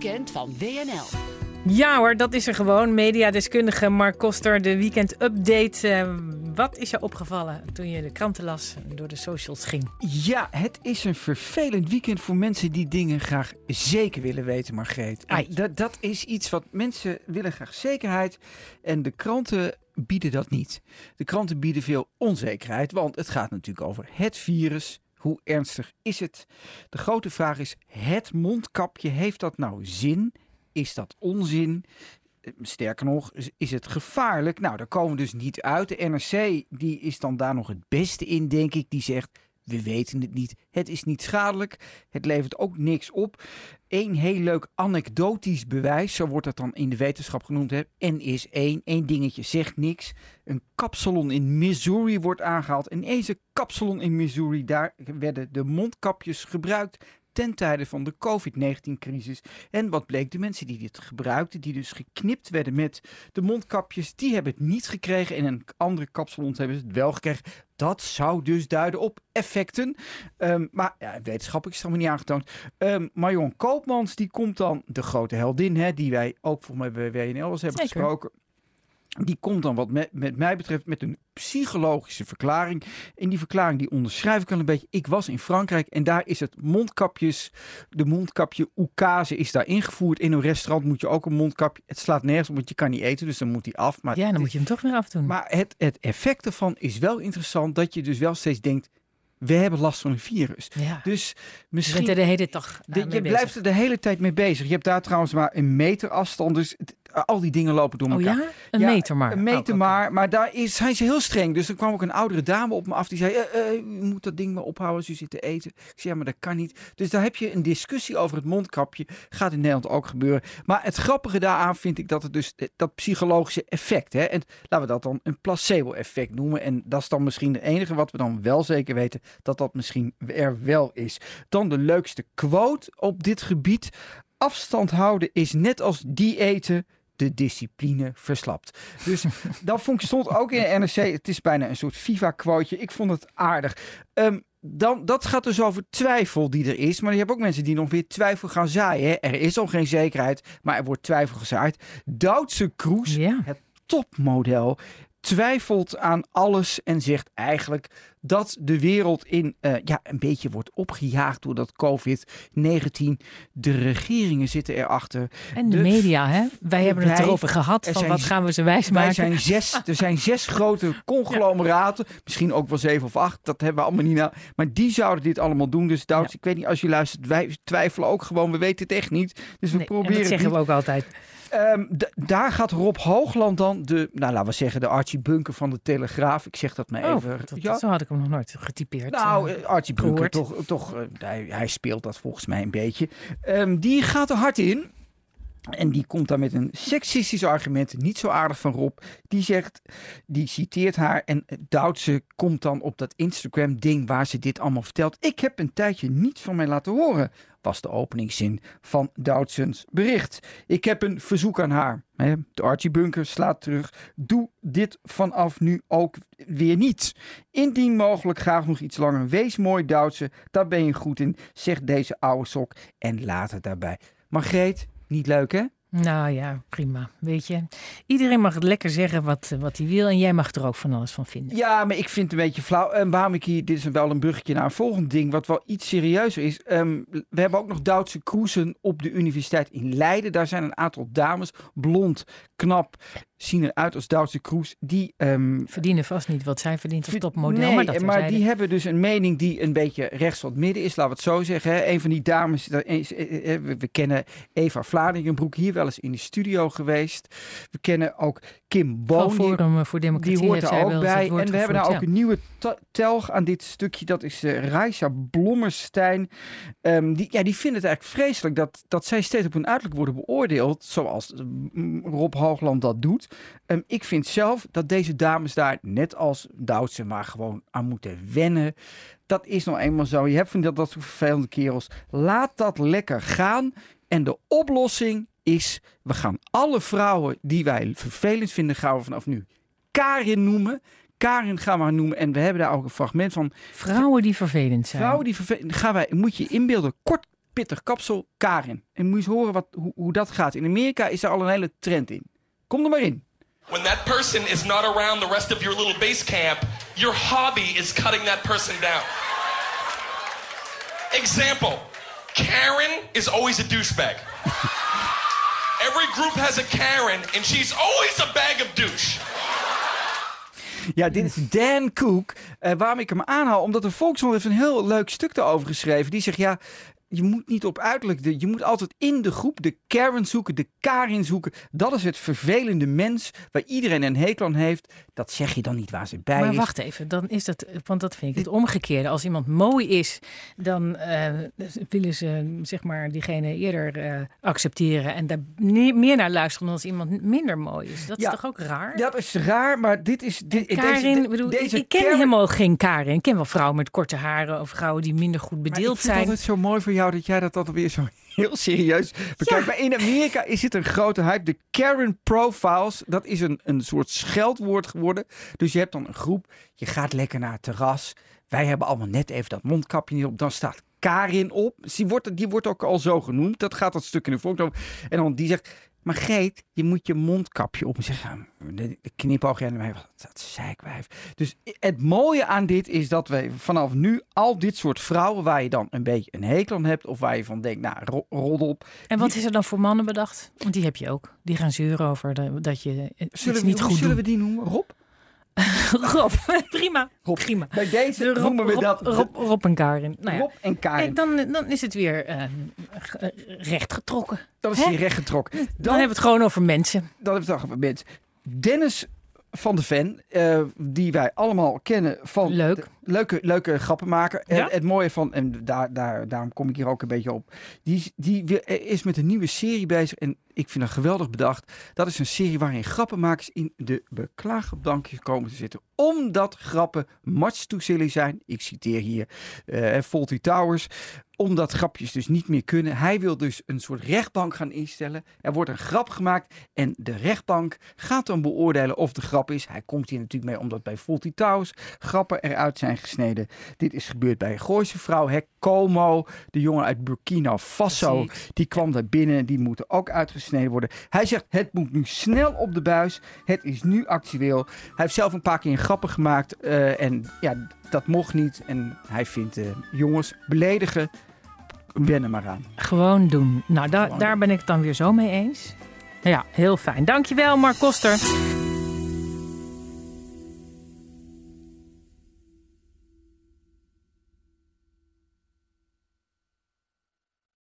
weekend van WNL. Ja hoor, dat is er gewoon. Mediadeskundige Mark Koster, de weekend update. Uh, wat is je opgevallen toen je de kranten las en door de socials ging? Ja, het is een vervelend weekend voor mensen die dingen graag zeker willen weten, Margreet. Dat, dat is iets wat mensen willen graag zekerheid en de kranten bieden dat niet. De kranten bieden veel onzekerheid, want het gaat natuurlijk over het virus. Hoe ernstig is het? De grote vraag is: het mondkapje, heeft dat nou zin? Is dat onzin? Sterker nog, is het gevaarlijk? Nou, daar komen we dus niet uit. De NRC die is dan daar nog het beste in, denk ik. Die zegt, we weten het niet. Het is niet schadelijk. Het levert ook niks op. Eén heel leuk anekdotisch bewijs, zo wordt dat dan in de wetenschap genoemd. Hè. N is één, één dingetje zegt niks. Een kapsalon in Missouri wordt aangehaald. En deze kapsalon in Missouri, daar werden de mondkapjes gebruikt ten tijde van de COVID-19-crisis. En wat bleek, de mensen die dit gebruikten, die dus geknipt werden met de mondkapjes, die hebben het niet gekregen. En een andere kapsalons hebben ze het wel gekregen. Dat zou dus duiden op effecten. Um, maar ja, wetenschappelijk is het allemaal niet aangetoond. Um, Marion Koopmans, die komt dan, de grote heldin, hè, die wij ook voor mij bij WNL eens hebben Zeker. gesproken. Die komt dan wat met, met mij betreft met een psychologische verklaring. En die verklaring die onderschrijf ik al een beetje. Ik was in Frankrijk en daar is het mondkapjes, de mondkapje oekase is daar ingevoerd. In een restaurant moet je ook een mondkapje. Het slaat nergens op, want je kan niet eten, dus dan moet die af. Maar ja, dan moet je hem toch weer afdoen. Maar het, het effect ervan is wel interessant dat je dus wel steeds denkt, we hebben last van een virus. Ja. Dus misschien. Je bent er de hele dag de, je blijft er de hele tijd mee bezig. Je hebt daar trouwens maar een meter afstand. Dus het, al die dingen lopen door oh elkaar. ja? Een Ja, meter maar. Een meter Oh, maar. Maar daar is, zijn ze heel streng. Dus er kwam ook een oudere dame op me af. Die zei, eh, eh, u moet dat ding maar ophouden als u zit te eten. Ik zei, ja, maar dat kan niet. Dus daar heb je een discussie over het mondkapje. Gaat in Nederland ook gebeuren. Maar het grappige daaraan vind ik dat het dus eh, dat psychologische effect. Hè, en laten we dat dan een placebo-effect noemen. En dat is dan misschien het enige wat we dan wel zeker weten. Dat dat misschien er wel is. Dan de leukste quote op dit gebied. Afstand houden is net als diëten de discipline verslapt. Dus dat vond ik stond ook in de NRC. Het is bijna een soort FIFA-quoteje. Ik vond het aardig. Ehm, dan, dat gaat dus over twijfel die er is. Maar je hebt ook mensen die nog weer twijfel gaan zaaien. Hè. Er is al geen zekerheid, maar er wordt twijfel gezaaid. Duitse Kroes, het topmodel, twijfelt aan alles en zegt eigenlijk dat de wereld in eh, ja, een beetje wordt opgejaagd door dat COVID-19. De regeringen zitten erachter. En de, De- media, hè? Wij hebben het erover gehad. er Van zijn- wat gaan we ze wijs Wij maken? zijn zes, er zijn zes grote conglomeraten. Misschien ook wel zeven of acht. Dat hebben we allemaal niet. Nou. Maar die zouden dit allemaal doen. Dus Douds, Ja. ik weet niet als je luistert. Wij twijfelen ook gewoon. We weten het echt niet. Dus we Nee, en proberen dat zeggen we ook altijd. Ehm, daar gaat Rob Hoogland dan de, nou laten we zeggen, de Archie Bunker van de Telegraaf. Ik zeg dat maar Oh, even. dat, ja, Zo had ik hem nog nooit getypeerd. nou, eh. eh, Archie Bunker, toch, toch eh, hij, hij speelt dat volgens mij een beetje. Ehm, die gaat er hard in. En die komt daar met een seksistisch argument, niet zo aardig van Rob. Die zegt, die citeert haar en Duitse komt dan op dat Instagram-ding waar ze dit allemaal vertelt. Ik heb een tijdje niets van mij laten horen, was de openingszin van Doudsens bericht. Ik heb een verzoek aan haar. De Archie Bunker slaat terug. Doe dit vanaf nu ook weer niet. Indien mogelijk graag nog iets langer. Wees mooi Duitse, daar ben je goed in, zegt deze oude sok. En laat het daarbij. Margreet, niet leuk hè? Nou ja, prima. Weet je, iedereen mag lekker zeggen wat, wat hij wil. En jij mag er ook van alles van vinden. Ja, maar ik vind het een beetje flauw. En waarom ik hier, dit is wel een bruggetje naar een volgend ding, wat wel iets serieuzer is. Ehm, we hebben ook nog Duitse cruisen op de universiteit in Leiden. Daar zijn een aantal dames, blond, knap, zien eruit als Duitse cruise. Die ehm, Verdienen vast niet wat zij verdient als topmodel. Nee, maar dat maar die hebben dus een mening die een beetje rechts van het midden is, laten we het zo zeggen. Hè. Een van die dames, is- eh, eh, we, kennen Eva Vlaardingenbroek, hier wel eens in de studio geweest. We kennen ook Kim Boon, die, Forum voor Democratie die hoort er ook bij. En we hebben daar gevoerd, ook een nieuwe telg aan dit stukje, dat is eh Raisa Blommerstein. Ehm, die, ja, die vinden het eigenlijk vreselijk dat, dat zij steeds op hun uiterlijk worden beoordeeld, zoals eh, m, Rob Hoogland dat doet. Ehm, ik vind zelf dat deze dames daar, net als Duitse, maar gewoon aan moeten wennen. Dat is nou eenmaal zo. Je hebt van dat, dat soort vervelende kerels. Laat dat lekker gaan. En de oplossing is, we gaan alle vrouwen die wij vervelend vinden, gaan we vanaf nu Karin noemen. Karin gaan we haar noemen. En we hebben daar ook een fragment van. Vrouwen die vervelend zijn. Vrouwen die vervelend, gaan wij, moet je inbeelden, kort pittig kapsel, Karin. En moet je eens horen wat, hoe, hoe dat gaat. In Amerika is er al een hele trend in. Kom er maar in. When that person is not around the rest of your little base camp, your hobby is cutting that person down. Example Karen is always a douchebag. Every group has a Karen, and she's always a bag of douche. Ja, dit is Dan Cook. Uh, waarom ik hem aanhaal? Omdat de Volkskrant heeft een heel leuk stuk erover geschreven. Die zegt, ja, je moet niet op uiterlijk. Je moet altijd in de groep de Karen zoeken, de Karin zoeken. Dat is het vervelende mens waar iedereen een hekel aan heeft. Dat zeg je dan niet waar ze bij maar wacht even, dan is dat, want dat vind ik het omgekeerde. Als iemand mooi is, dan uh, willen ze zeg maar diegene eerder uh, accepteren en daar meer naar luisteren dan als iemand minder mooi is. Dat is toch ook raar? Dat is raar, maar dit is. Dit, Karin, deze, bedoel, deze ik ken helemaal geen Karin. Ik ken wel vrouwen met korte haren of vrouwen die minder goed bedeeld zijn. Ik vind het zo mooi voor jou dat jij dat altijd weer zo heel serieus bekijkt. Maar in Amerika is het een grote hype. De Karen Profiles, dat is een, een soort scheldwoord geworden. Dus je hebt dan een groep, je gaat lekker naar het terras. Wij hebben allemaal net even dat mondkapje niet op. Dan staat Karin op. Die wordt, die wordt ook al zo genoemd. Dat gaat dat stuk in de volk. En dan die zegt, maar Geet, je moet je mondkapje op. Zeggen, knipoog en mij, dat zeikwijf. Dus het mooie aan dit is dat we vanaf nu al dit soort vrouwen waar je dan een beetje een hekel aan hebt of waar je van denkt, nou, rot op. En wat is er dan voor mannen bedacht? Want die heb je ook. Die gaan zeuren over dat je zullen we, niet goed Zullen we die noemen? Rob? Rob, prima. Rob. prima. Bij deze Rob, noemen we Rob, dat. Rob, Rob, en Karin. Nou ja. Rob en Karin. dan, dan is het weer uh, rechtgetrokken. Dan is hij rechtgetrokken. Dan, dan, hebben we het gewoon over mensen. Dan hebben we het over mensen. Dennis van de Ven, uh, die wij allemaal kennen van Leuk. Leuke, leuke grappen maken. Ja? Het mooie van, en daar, daar, daarom kom ik hier ook een beetje op, die, die is met een nieuwe serie bezig en ik vind dat geweldig bedacht. Dat is een serie waarin grappenmakers in de beklaagbankjes komen te zitten. Omdat grappen much too silly zijn. Ik citeer hier uh, Faulty Towers omdat grapjes dus niet meer kunnen. Hij wil dus een soort rechtbank gaan instellen. Er wordt een grap gemaakt en de rechtbank gaat dan beoordelen of de grap is. Hij komt hier natuurlijk mee omdat bij Faulty Towers grappen eruit zijn gesneden. Dit is gebeurd bij een Gooise vrouw, hè, Como, de jongen uit Burkina Faso. Die kwam daar binnen, die moeten ook uitgesneden worden. Hij zegt, het moet nu snel op de buis. Het is nu actueel. Hij heeft zelf een paar keer een grappen gemaakt uh, en ja, dat mocht niet. En hij vindt, uh, jongens, beledigen wennen maar aan. Gewoon doen. Nou, da daar ben ik het dan weer zo mee eens. Ja, heel fijn. Dankjewel, Mark Koster.